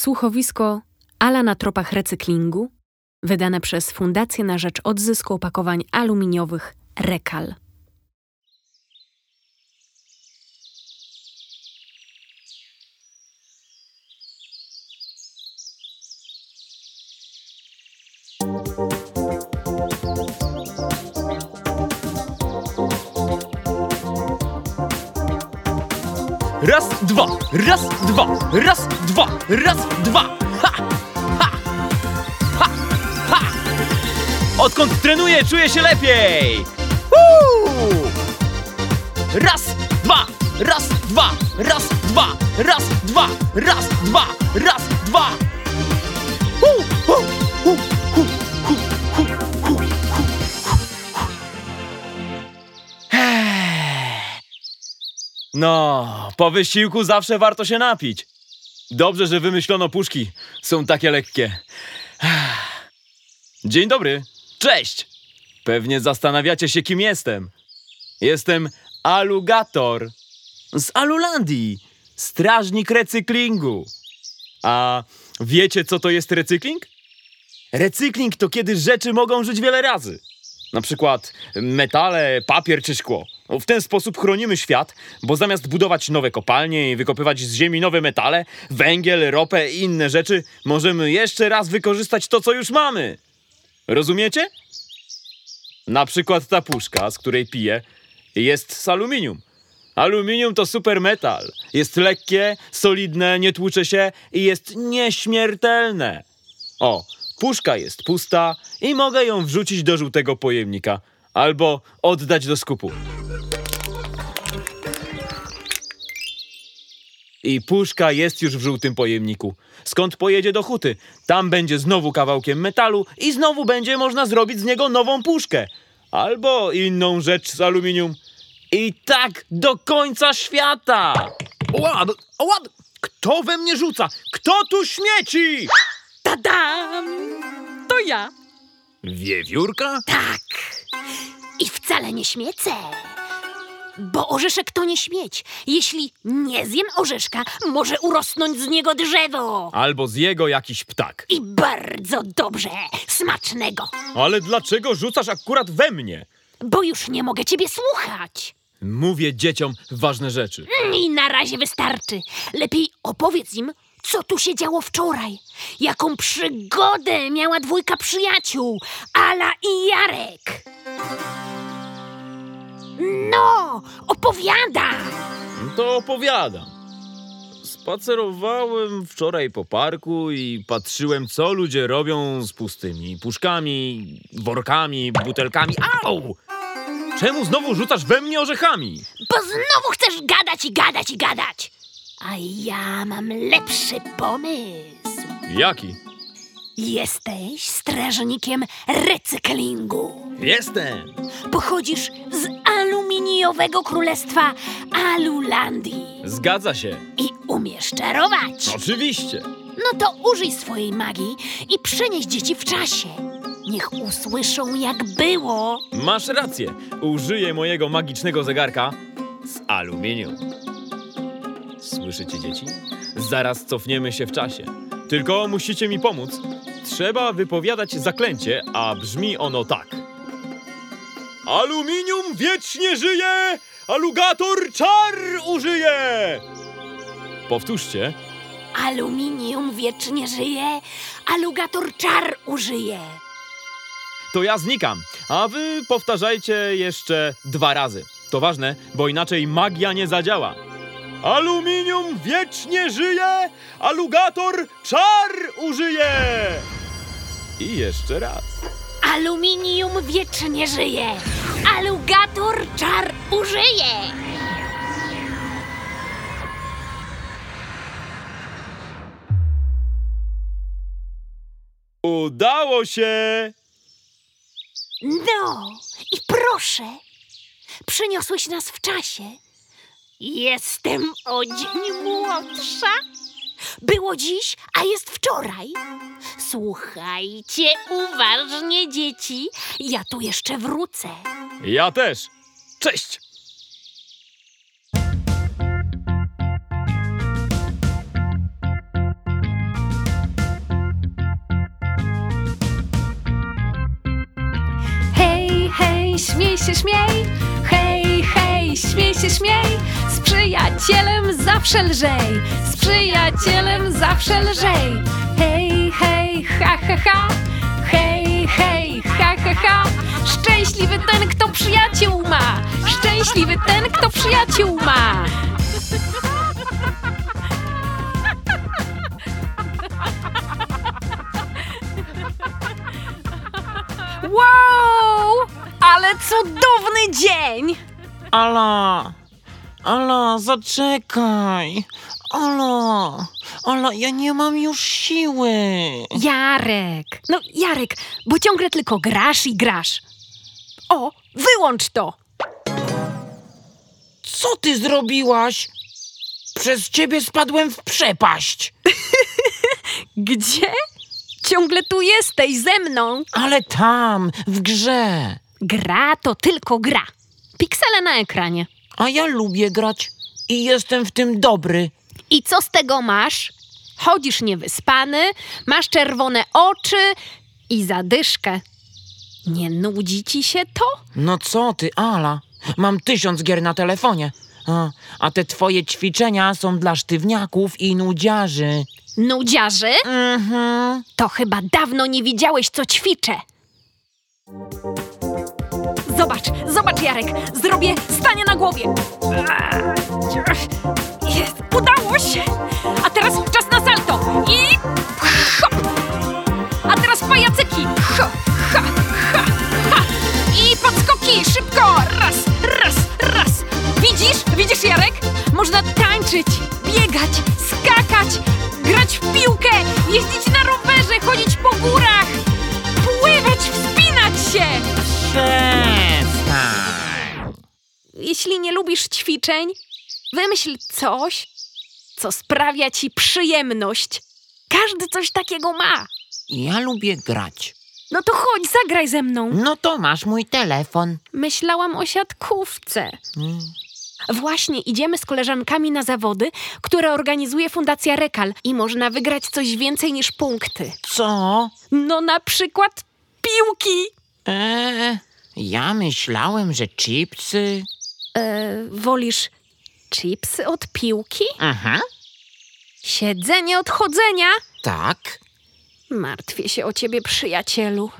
Słuchowisko Ala na tropach recyklingu, wydane przez Fundację na rzecz odzysku opakowań aluminiowych Rekal. Raz, dwa, raz, dwa, raz, dwa, raz, dwa. Ha! Ha! Ha! Ha! Odkąd trenuję, czuję się lepiej. Woo! Raz, dwa, raz, dwa, raz, dwa, raz, dwa, raz, dwa, raz, dwa. No, po wysiłku zawsze warto się napić. Dobrze, że wymyślono puszki. Są takie lekkie. Dzień dobry. Cześć. Pewnie zastanawiacie się, kim jestem. Jestem Alugator z Alulandii, strażnik recyklingu. A wiecie, co to jest recykling? Recykling to kiedy rzeczy mogą żyć wiele razy. Na przykład metale, papier czy szkło. W ten sposób chronimy świat, bo zamiast budować nowe kopalnie i wykopywać z ziemi nowe metale, węgiel, ropę i inne rzeczy, możemy jeszcze raz wykorzystać to, co już mamy. Rozumiecie? Na przykład ta puszka, z której piję, jest z aluminium. Aluminium to super metal. Jest lekkie, solidne, nie tłucze się i jest nieśmiertelne. O, puszka jest pusta i mogę ją wrzucić do żółtego pojemnika albo oddać do skupu. I puszka jest już w żółtym pojemniku. Skąd pojedzie do huty? Tam będzie znowu kawałkiem metalu i znowu będzie można zrobić z niego nową puszkę. Albo inną rzecz z aluminium. I tak do końca świata! No, oła, kto we mnie rzuca? Kto tu śmieci? Tadam! To ja. Wiewiórka? Tak. I wcale nie śmiecę. Bo orzeszek to nie śmieć. Jeśli nie zjem orzeszka, może urosnąć z niego drzewo. Albo z jego jakiś ptak. I bardzo dobrze, smacznego. Ale dlaczego rzucasz akurat we mnie? Bo już nie mogę ciebie słuchać. Mówię dzieciom ważne rzeczy. I na razie wystarczy. Lepiej opowiedz im, co tu się działo wczoraj. Jaką przygodę miała dwójka przyjaciół, Ala i Jarek. No, opowiada. To opowiadam. Spacerowałem wczoraj po parku i patrzyłem, co ludzie robią z pustymi puszkami, workami, butelkami. Au! Czemu znowu rzucasz we mnie orzechami? Bo znowu chcesz gadać i gadać i gadać. A ja mam lepszy pomysł. Jaki? Jesteś strażnikiem recyklingu. Jestem! Pochodzisz z aluminiowego królestwa Alulandii Zgadza się. i umiesz czarować. Oczywiście. No to użyj swojej magii i przenieś dzieci w czasie. Niech usłyszą, jak było. Masz rację. Użyję mojego magicznego zegarka z aluminium. Słyszycie, dzieci? Zaraz cofniemy się w czasie. Tylko musicie mi pomóc. Trzeba wypowiadać zaklęcie, a brzmi ono tak. Aluminium wiecznie żyje! Alugator czar użyje! Powtórzcie. Aluminium wiecznie żyje, alugator czar użyje. To ja znikam, a wy powtarzajcie jeszcze dwa razy. To ważne, bo inaczej magia nie zadziała. Aluminium wiecznie żyje, alugator czar użyje! I jeszcze raz. Aluminium wiecznie żyje, alugator czar użyje. Udało się! No i proszę, przyniosłeś nas w czasie. Jestem o dzień młodsza. Było dziś, a jest wczoraj. Słuchajcie uważnie, dzieci. Ja tu jeszcze wrócę. Ja też. Cześć! Hej, hej, śmiej się, śmiej! Śmiej się, śmiej. Z przyjacielem zawsze lżej. Z przyjacielem zawsze lżej. Hej, hej, ha, ha, ha. Hej, hej, ha, ha, ha. Szczęśliwy ten, kto przyjaciół ma. Szczęśliwy ten, kto przyjaciół ma. Wow! Ale cudowny dzień! Ala, Ala, zaczekaj. Ala, Ala, ja nie mam już siły. Jarek! No, Jarek, bo ciągle tylko grasz i grasz. O, wyłącz to! Co ty zrobiłaś? Przez ciebie spadłem w przepaść. Gdzie? Ciągle tu jesteś ze mną. Ale tam, w grze. Gra to tylko gra. Piksele na ekranie. A ja lubię grać i jestem w tym dobry. I co z tego masz? Chodzisz niewyspany, masz czerwone oczy i zadyszkę. Nie nudzi ci się to? No co ty, Ala? Mam tysiąc gier na telefonie. A, a te twoje ćwiczenia są dla sztywniaków i nudziarzy. Nudziarzy? Mhm. To chyba dawno nie widziałeś, co ćwiczę. Zobacz, zobacz, Jarek. Zrobię stanie na głowie. Jest, udało się. A teraz czas na salto. I hop. A teraz pajacyki. Ha, ha, ha, ha. I podskoki. Szybko. Raz, raz, raz. Widzisz? Widzisz, Jarek? Można tańczyć, biegać, skakać, grać w piłkę, jeździć na rowerze, chodzić po górach, pływać, wspinać się. Jeśli nie lubisz ćwiczeń, wymyśl coś, co sprawia ci przyjemność. Każdy coś takiego ma. Ja lubię grać. No to chodź, zagraj ze mną. No to masz mój telefon. Myślałam o siatkówce. Mm. Właśnie idziemy z koleżankami na zawody, które organizuje Fundacja Rekal i można wygrać coś więcej niż punkty. Co? No na przykład piłki. Eee, ja myślałem, że chipsy. E, wolisz chipsy od piłki? Aha, Siedzenie od chodzenia? tak. Martwię się o ciebie, przyjacielu.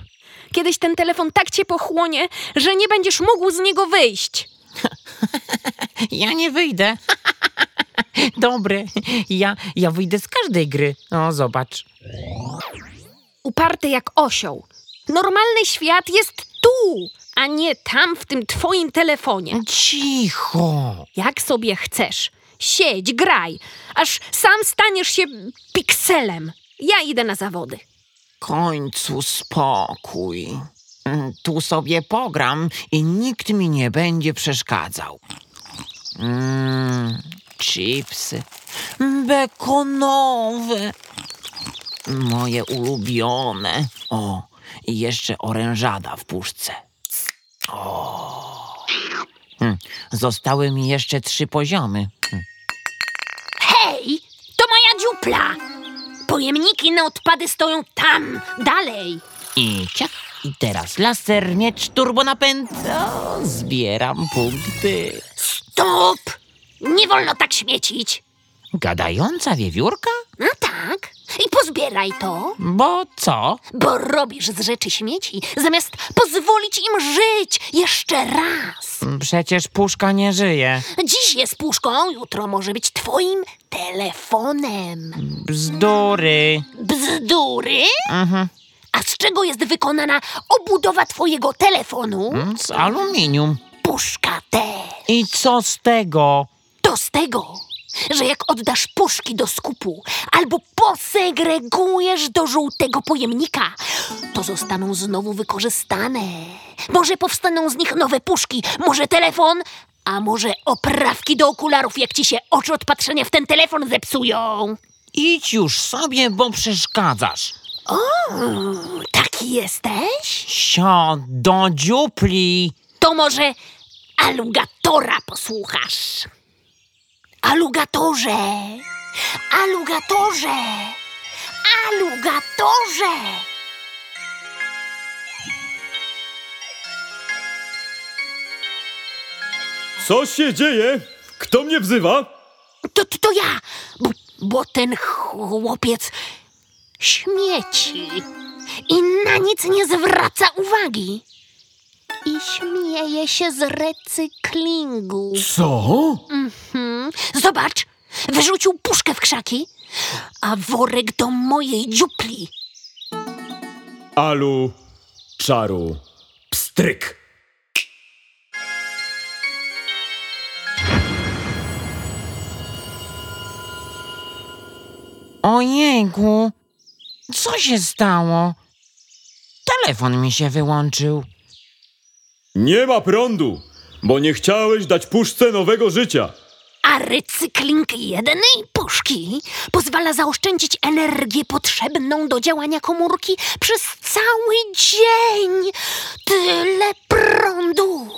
Kiedyś ten telefon tak cię pochłonie, że nie będziesz mógł z niego wyjść. Ja nie wyjdę. Dobre, ja, ja wyjdę z każdej gry. O, zobacz. Uparty jak osioł. Normalny świat jest tu, a nie tam w tym twoim telefonie. Cicho. Jak sobie chcesz. Siedź, graj, aż sam staniesz się pikselem. Ja idę na zawody. końcu spokój. Mm, Tu sobie pogram i nikt mi nie będzie przeszkadzał. Mmm, chipsy. Bekonowe. Moje ulubione. O, i jeszcze orężada w puszce. Hmm, Zostały mi jeszcze trzy poziomy. Hmm. Hej, to moja dziupla! Pojemniki na odpady stoją tam, dalej. I ciach. I teraz laser, miecz, turbonapęd. O, zbieram punkty. Stop! Nie wolno tak śmiecić. Gadająca wiewiórka? No tak. I pozbieraj to, Bo co? bo robisz z rzeczy śmieci, zamiast pozwolić im żyć jeszcze raz. Przecież puszka nie żyje. Dziś jest puszką, jutro może być twoim telefonem. Bzdury. Bzdury? Mhm. A z czego jest wykonana obudowa twojego telefonu? Z aluminium. Puszka też. I co z tego? To z tego, że jak oddasz puszki do skupu albo posegregujesz do żółtego pojemnika, to zostaną znowu wykorzystane. Może powstaną z nich nowe puszki, może telefon, a może oprawki do okularów, jak ci się oczy od patrzenia w ten telefon zepsują. Idź już sobie, bo przeszkadzasz. Taki jesteś? Siad do dziupli. To może alugatora posłuchasz. Alugatorze! Alugatorze! Alugatorze! Co się dzieje? Kto mnie wzywa? To, to, to ja, bo, bo ten chłopiec śmieci i na nic nie zwraca uwagi. I śmieje się z recyklingu. Co? Hmm, zobacz, wyrzucił puszkę w krzaki, a worek do mojej dziupli. Alu, czaru, pstryk. Ojejku, co się stało? Telefon mi się wyłączył. Nie ma prądu, bo nie chciałeś dać puszce nowego życia. A recykling jednej puszki pozwala zaoszczędzić energię potrzebną do działania komórki przez cały dzień. Tyle prądu.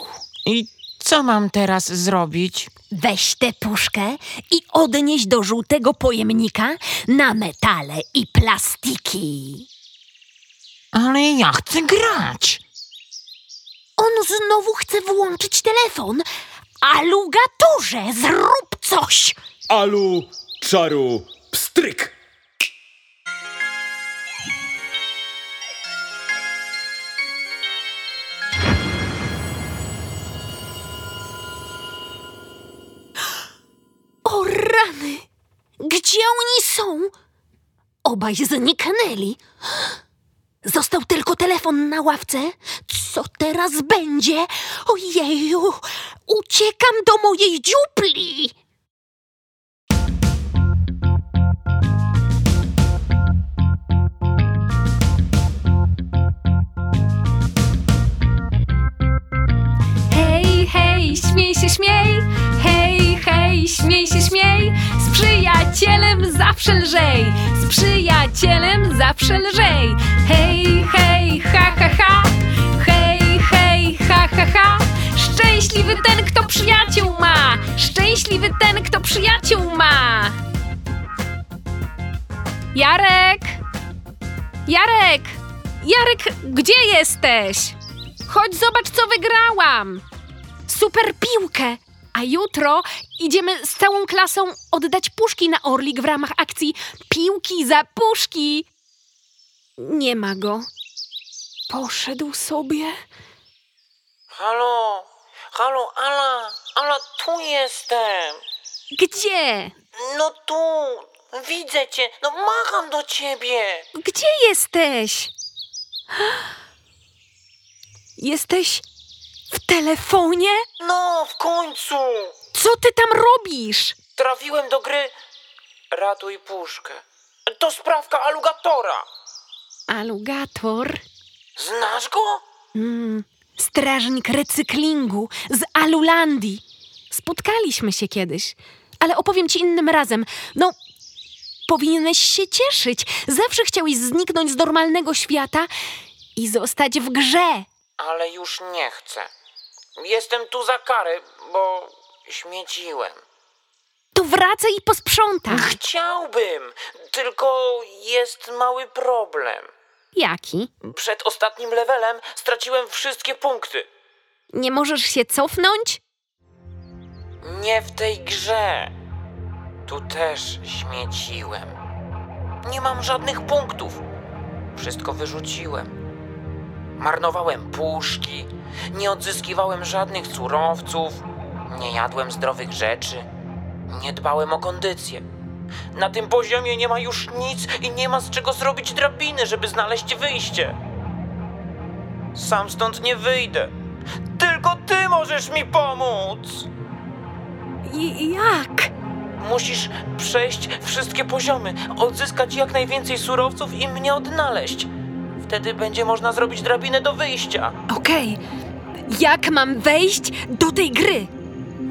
I co mam teraz zrobić? Weź tę puszkę i odnieś do żółtego pojemnika na metale i plastiki. Ale ja chcę grać. On znowu chce włączyć telefon. Alugatorze, zrób coś! Alu, czaru, pstryk. O rany! Gdzie oni są? Obaj zniknęli. Został tylko telefon na ławce. Co teraz będzie? Ojeju! Uciekam do mojej dziupli! Hej, hej, śmiej się, śmiej. Hej, hej, śmiej się, śmiej. Z przyjacielem zawsze lżej. Z przyjacielem zawsze lżej. Hej, hej, ha, ha, ha. Szczęśliwy ten, kto przyjaciół ma. Szczęśliwy ten, kto przyjaciół ma. Jarek! Jarek! Jarek, gdzie jesteś? Chodź, zobacz, co wygrałam! Super piłkę! A jutro idziemy z całą klasą oddać puszki na Orlik w ramach akcji Piłki za puszki. Nie ma go. Poszedł sobie. Halo, halo, Ala, Ala, tu jestem. Gdzie? No tu, widzę cię, no macham do ciebie. Gdzie jesteś? Jesteś w telefonie? No, w końcu. Co ty tam robisz? Trafiłem do gry Ratuj puszkę. To sprawka alugatora. Alugator? Znasz go? Mm, strażnik recyklingu z Alulandii. Spotkaliśmy się kiedyś, ale opowiem ci innym razem. No, powinieneś się cieszyć. Zawsze chciałeś zniknąć z normalnego świata i zostać w grze. Ale już nie chcę. Jestem tu za karę, bo śmieciłem. To wracaj i posprzątaj. Chciałbym, tylko jest mały problem. Jaki? Przed ostatnim levelem straciłem wszystkie punkty. Nie możesz się cofnąć? Nie w tej grze. Tu też śmieciłem. Nie mam żadnych punktów. Wszystko wyrzuciłem. Marnowałem puszki, nie odzyskiwałem żadnych surowców, nie jadłem zdrowych rzeczy, nie dbałem o kondycję. Na tym poziomie nie ma już nic i nie ma z czego zrobić drabiny, żeby znaleźć wyjście. Sam stąd nie wyjdę. Tylko ty możesz mi pomóc! I jak? Musisz przejść wszystkie poziomy, odzyskać jak najwięcej surowców i mnie odnaleźć. Wtedy będzie można zrobić drabinę do wyjścia. Okej. Jak mam wejść do tej gry?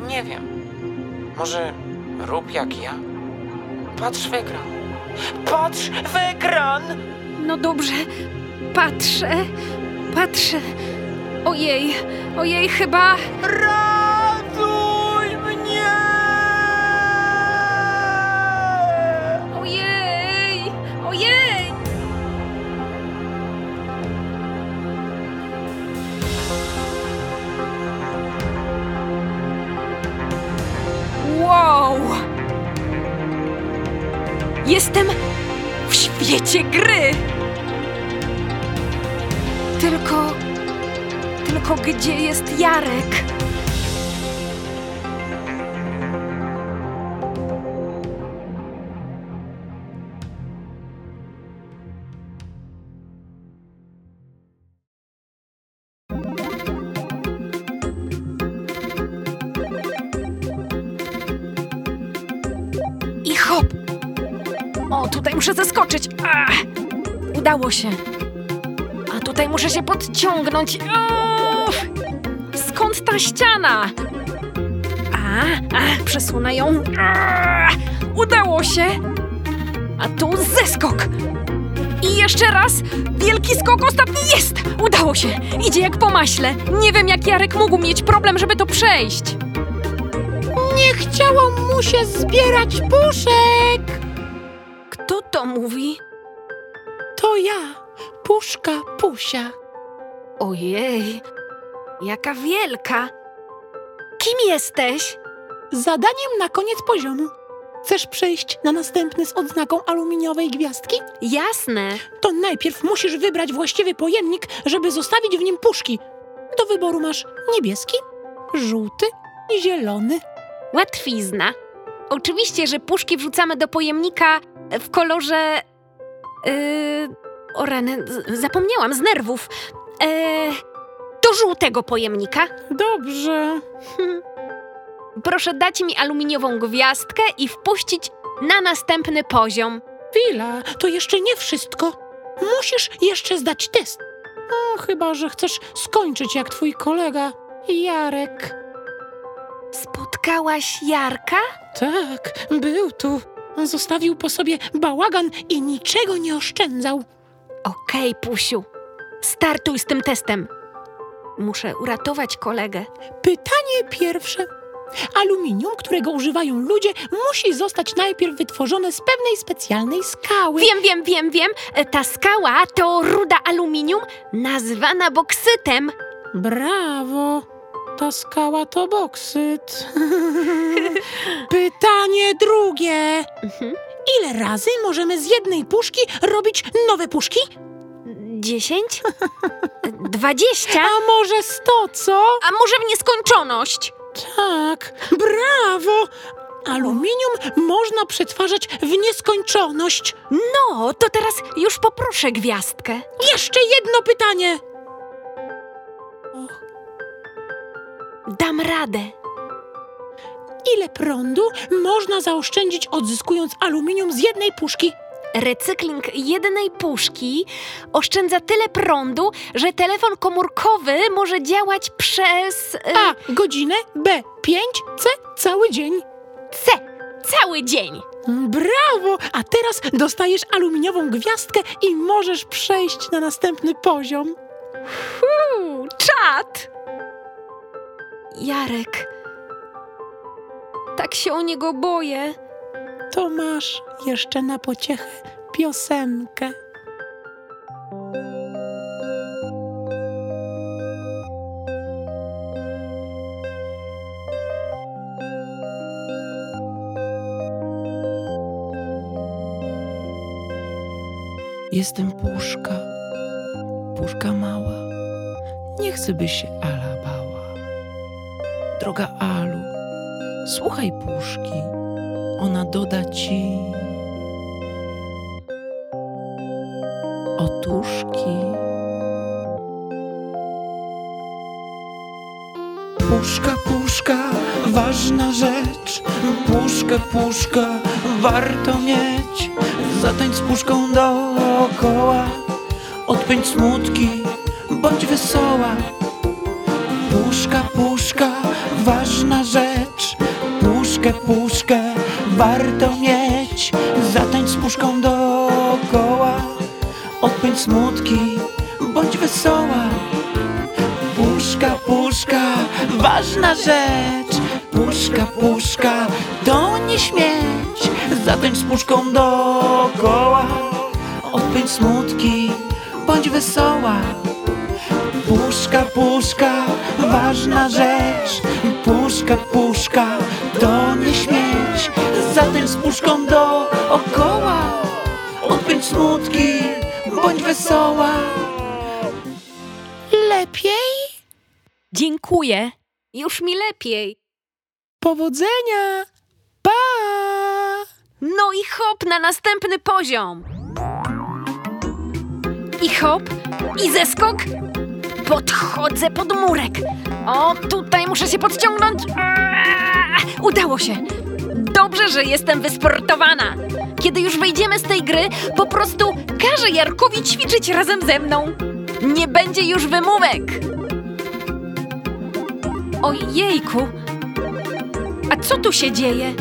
Nie wiem. Może rób jak ja? Patrz w ekran. Patrz w ekran! No dobrze, patrzę, patrzę. Ojej, ojej, chyba. Jestem w świecie gry. Tylko. Tylko gdzie jest Jarek? Muszę zeskoczyć. Ach, udało się. A tutaj muszę się podciągnąć. Uff, skąd ta ściana? A, a, przesunę ją. Ach, udało się. A tu zeskok. I jeszcze raz. Wielki skok ostatni jest. Udało się. Idzie jak po maśle. Nie wiem, jak Jarek mógł mieć problem, żeby to przejść. Nie chciało mu się zbierać puszek. To mówi? To ja, puszka Pusia. Ojej, jaka wielka. Kim jesteś? Zadaniem na koniec poziomu. Chcesz przejść na następny z odznaką aluminiowej gwiazdki? Jasne. To najpierw musisz wybrać właściwy pojemnik, żeby zostawić w nim puszki. Do wyboru masz niebieski, żółty i zielony. Łatwizna. Oczywiście, że puszki wrzucamy do pojemnika w kolorze. Yy, o rany, zapomniałam z nerwów. Yy, do żółtego pojemnika. Dobrze. Proszę dać mi aluminiową gwiazdkę i wpuścić na następny poziom. Chwila, to jeszcze nie wszystko. Musisz jeszcze zdać test. No, chyba, że chcesz skończyć jak twój kolega Jarek. Spotkałaś Jarka? Tak, był tu. Zostawił po sobie bałagan i niczego nie oszczędzał. Okej, Pusiu. Startuj z tym testem. Muszę uratować kolegę. Pytanie pierwsze. Aluminium, którego używają ludzie, musi zostać najpierw wytworzone z pewnej specjalnej skały. Wiem, wiem, wiem, wiem. E, Ta skała to ruda aluminium nazywana boksytem. Brawo! Ta skała to boksyt. Pytanie drugie. Mhm. Ile razy możemy z jednej puszki robić nowe puszki? Dziesięć? Dwadzieścia? A może sto, co? A może w nieskończoność? Tak, brawo! Aluminium można przetwarzać w nieskończoność. No, to teraz już poproszę gwiazdkę. Jeszcze jedno pytanie. Dam radę. Ile prądu można zaoszczędzić odzyskując aluminium z jednej puszki? Recykling jednej puszki oszczędza tyle prądu, że telefon komórkowy może działać przez. e, A. Godzinę. B. Pięć. C. Cały dzień. C. Cały dzień. Brawo! A teraz dostajesz aluminiową gwiazdkę i możesz przejść na następny poziom. Uuu, czad! Jarek. Tak się o niego boję. To masz jeszcze na pociechę piosenkę. Jestem puszka, puszka mała. Nie chcę, by się Ala bała. Droga Alu, słuchaj puszki, ona doda ci otuszki. Puszka, puszka, ważna rzecz. Puszkę, puszkę, warto mieć. Zatańcz z puszką dookoła. Odpędź smutki, bądź wesoła. Puszka, puszka, ważna rzecz. Puszkę, puszkę, warto mieć. Zatańcz z puszką dookoła. Odpędź smutki, bądź wesoła. Puszka, puszka, ważna rzecz. Puszka, puszka, to nie śmieć. Zatańcz z puszką dookoła. Odpędź smutki, bądź wesoła. Puszka, puszka, ważna rzecz. Puszka, puszka, to nie śmieć. mieć, zatańcz z puszką dookoła. Odpędź smutki, bądź wesoła. Lepiej? Dziękuję. Już mi lepiej. Powodzenia! Pa! No i hop na następny poziom. I hop, i zeskok. Podchodzę pod murek. O, tutaj muszę się podciągnąć. Aaa, Udało się. Dobrze, że jestem wysportowana. Kiedy już wejdziemy z tej gry, po prostu każę Jarkowi ćwiczyć razem ze mną. Nie będzie już wymówek. Ojejku. A co tu się dzieje?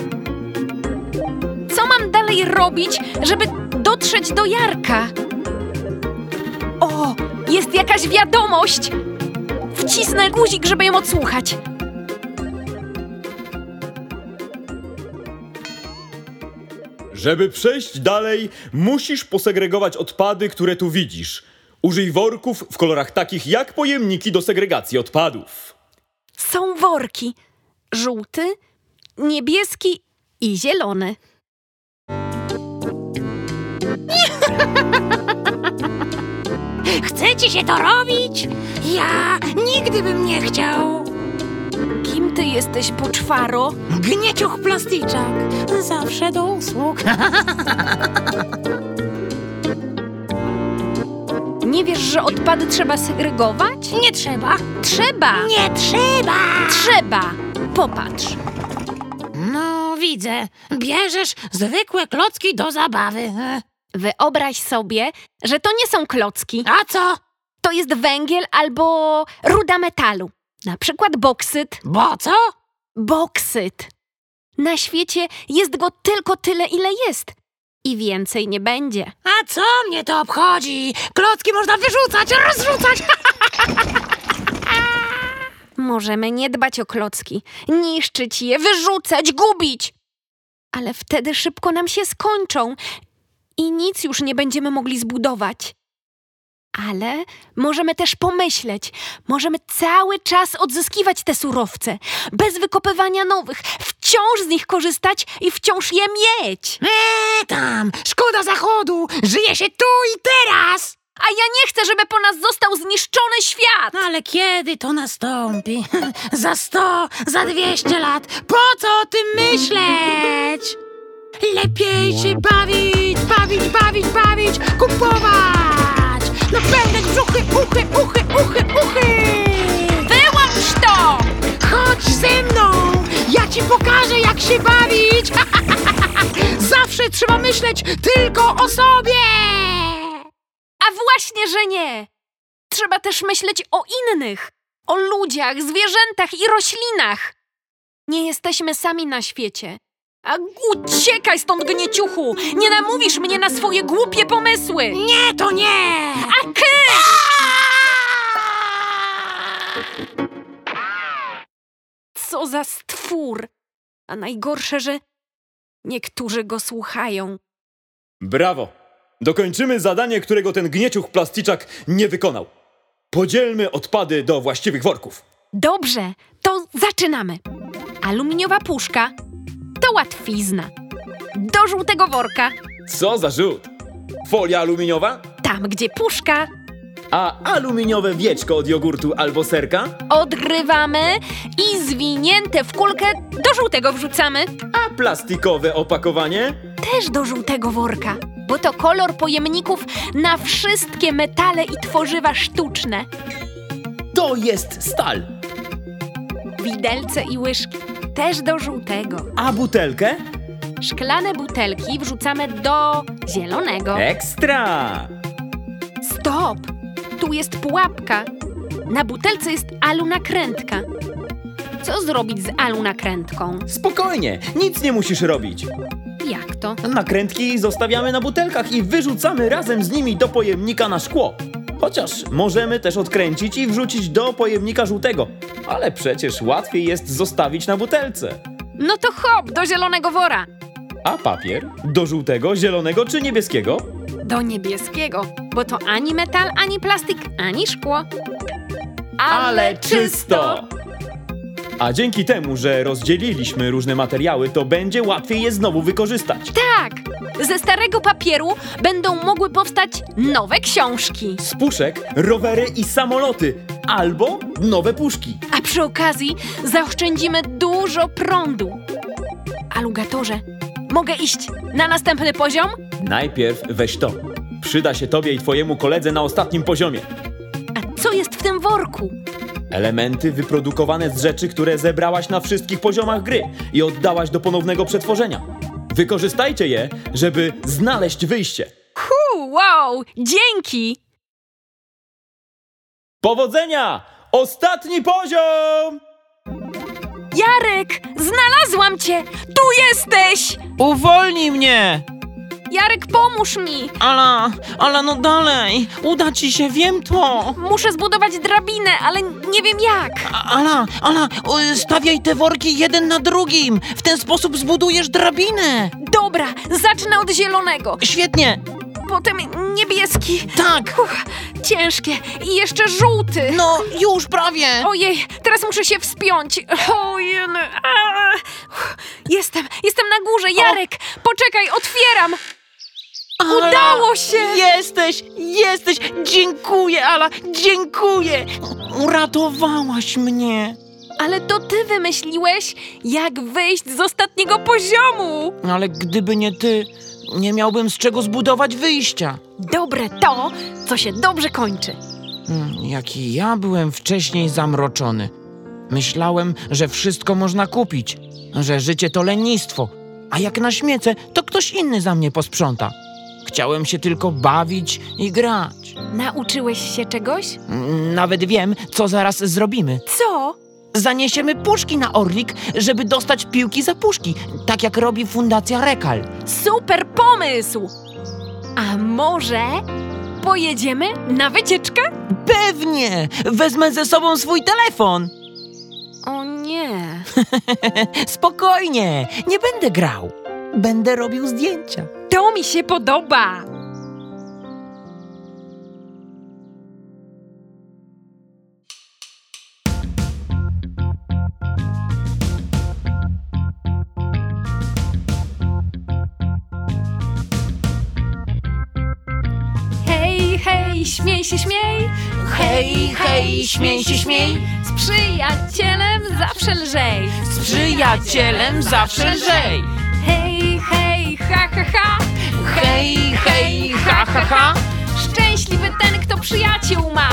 Co mam dalej robić, żeby dotrzeć do Jarka? Jest jakaś wiadomość! Wcisnę guzik, żeby ją odsłuchać. Żeby przejść dalej, musisz posegregować odpady, które tu widzisz. Użyj worków w kolorach takich jak pojemniki do segregacji odpadów. Są worki. Żółty, niebieski i zielony. Chcecie się to robić? Ja nigdy bym nie chciał. Kim ty jesteś, poczwaro? Gnieciuch plasticzak. Zawsze do usług. Nie wiesz, że odpady trzeba segregować? Nie trzeba. Trzeba! Nie trzeba. Trzeba! Popatrz. No, widzę. Bierzesz zwykłe klocki do zabawy. E, Wyobraź sobie, że to nie są klocki. A co? To jest węgiel albo ruda metalu. Na przykład boksyt. Bo co? Boksyt. Na świecie jest go tylko tyle, ile jest. I więcej nie będzie. A co mnie to obchodzi? Klocki można wyrzucać, rozrzucać. Możemy nie dbać o klocki, niszczyć je, wyrzucać, gubić. Ale wtedy szybko nam się skończą i nic już nie będziemy mogli zbudować. Ale możemy też pomyśleć, możemy cały czas odzyskiwać te surowce, bez wykopywania nowych, wciąż z nich korzystać i wciąż je mieć. Eee, tam, szkoda zachodu. Żyje się tu i teraz. A ja nie chcę, żeby po nas został zniszczony świat. No ale kiedy to nastąpi? za sto, za dwieście lat? Po co o tym myśleć? Lepiej się bawić, bawić, bawić, bawić, kupować! Napełniać brzuchy, uchy, uchy, uchy, uchy! Wyłącz to! Chodź ze mną! Ja ci pokażę, jak się bawić! Zawsze trzeba myśleć tylko o sobie! A właśnie, że nie. Trzeba też myśleć o innych, o ludziach, zwierzętach i roślinach. Nie jesteśmy sami na świecie. A uciekaj stąd, gnieciuchu! Nie namówisz mnie na swoje głupie pomysły! Nie, to nie! A kysz! Co za stwór! A najgorsze, że niektórzy go słuchają. Brawo! Dokończymy zadanie, którego ten gnieciuch plasticzak nie wykonał. Podzielmy odpady do właściwych worków. Dobrze, to zaczynamy. Aluminiowa puszka to łatwizna. Do żółtego worka, Co za rzut! Folia aluminiowa? tam gdzie puszka, A aluminiowe wieczko od jogurtu albo serka? odrywamy i zwinięte w kulkę do żółtego wrzucamy. A plastikowe opakowanie? Też do żółtego worka, bo to kolor pojemników na wszystkie metale i tworzywa sztuczne. To jest stal. Widelce i łyżki też do żółtego. A butelkę? Szklane butelki wrzucamy do zielonego. Ekstra! Stop! Tu jest pułapka. Na butelce jest alu nakrętka. Co zrobić z alu nakrętką? Spokojnie, nic nie musisz robić. Jak to? Nakrętki zostawiamy na butelkach i wyrzucamy razem z nimi do pojemnika na szkło. Chociaż możemy też odkręcić i wrzucić do pojemnika żółtego. Ale przecież łatwiej jest zostawić na butelce. No to hop, do zielonego wora. A papier? Do żółtego, zielonego czy niebieskiego? Do niebieskiego, bo to ani metal, ani plastik, ani szkło. Ale czysto! A dzięki temu, że rozdzieliliśmy różne materiały, to będzie łatwiej je znowu wykorzystać. Tak, ze starego papieru będą mogły powstać nowe książki. Z puszek, rowery i samoloty. Albo nowe puszki. A przy okazji zaoszczędzimy dużo prądu. Alugatorze, mogę iść na następny poziom? Najpierw weź to. Przyda się tobie i twojemu koledze na ostatnim poziomie. A co jest w tym worku? Elementy wyprodukowane z rzeczy, które zebrałaś na wszystkich poziomach gry i oddałaś do ponownego przetworzenia. Wykorzystajcie je, żeby znaleźć wyjście. Hu, wow, dzięki! Powodzenia! Ostatni poziom! Jarek, znalazłam cię! Tu jesteś! Uwolnij mnie! Jarek, pomóż mi! Ala, Ala, no dalej! Uda ci się, wiem to! Muszę zbudować drabinę, ale nie wiem jak. A- Ala, Ala, stawiaj te worki jeden na drugim! W ten sposób zbudujesz drabinę! Dobra, zacznę od zielonego, Świetnie! potem niebieski. Tak! Uff, ciężkie i jeszcze żółty. No, już prawie! Ojej, teraz muszę się wspiąć. Ojej. Uff, jestem, jestem na górze. Jarek, poczekaj, otwieram. Ala, Udało się! Jesteś, jesteś! Dziękuję, Ala, dziękuję! Uratowałaś mnie! Ale to ty wymyśliłeś, jak wyjść z ostatniego poziomu. Ale gdyby nie ty, nie miałbym z czego zbudować wyjścia. Dobre to, co się dobrze kończy. Hmm, Jaki ja byłem wcześniej zamroczony. Myślałem, że wszystko można kupić, że życie to lenistwo, a jak naśmiecę, to ktoś inny za mnie posprząta. Chciałem się tylko bawić i grać. Nauczyłeś się czegoś? Mm, Nawet wiem, co zaraz zrobimy. Co? Zaniesiemy puszki na Orlik, żeby dostać piłki za puszki, tak jak robi Fundacja Rekal. Super pomysł! A może pojedziemy na wycieczkę? Pewnie! Wezmę ze sobą swój telefon. O nie. Spokojnie, nie będę grał. Będę robił zdjęcia. To mi się podoba. Hej, hej, śmiej się, śmiej. Hej, hej, śmiej się, śmiej. Z przyjacielem zawsze lżej. Z przyjacielem zawsze lżej. Hej, hej, ha, ha, ha. Hej, hej, ha, ha, ha. Szczęśliwy ten, kto przyjaciół ma.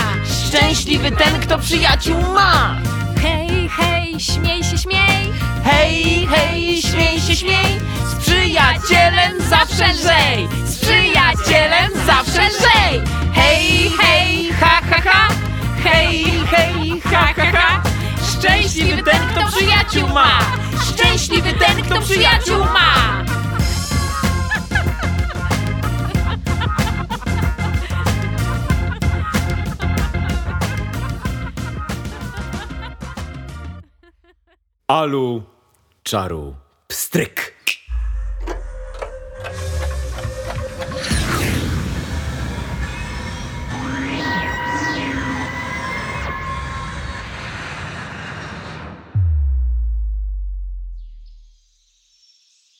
Szczęśliwy ten, kto przyjaciół ma. Hej, hej, śmiej się, śmiej. Hej, hej, śmiej się, śmiej. Z przyjacielem zawsze lżej. Z przyjacielem zawsze lżej. Hej, hej, ha, ha, ha. Hej, hej, ha, ha, ha. Szczęśliwy ten, kto przyjaciół ma. Szczęśliwy ten, kto przyjaciół ma. Alu, czaru, pstryk.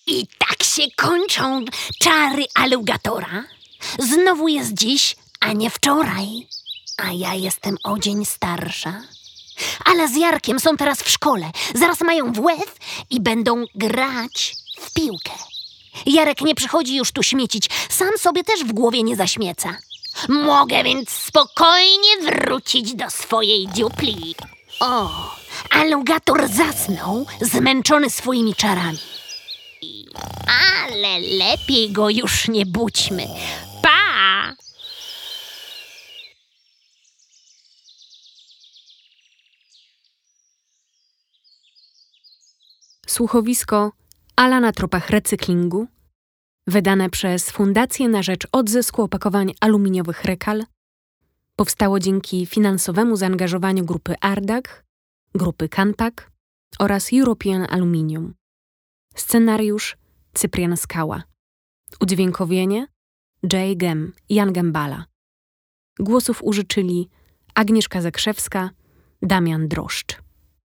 I tak się kończą czary alugatora. Znowu jest dziś, a nie wczoraj. A ja jestem o dzień starsza. Ale z Jarkiem są teraz w szkole. Zaraz mają WF i będą grać w piłkę. Jarek nie przychodzi już tu śmiecić. Sam sobie też w głowie nie zaśmieca. Mogę więc spokojnie wrócić do swojej dziupli. O, alugator zasnął, zmęczony swoimi czarami. Ale lepiej go już nie budźmy. Pa! Słuchowisko Ala na tropach recyklingu, wydane przez Fundację na rzecz odzysku opakowań aluminiowych Rekal, powstało dzięki finansowemu zaangażowaniu grupy Ardag, grupy Canpak oraz European Aluminium. Scenariusz Cyprian Skała. Udźwiękowienie J. Gem Jan Gembala. Głosów użyczyli Agnieszka Zakrzewska, Damian Droszcz.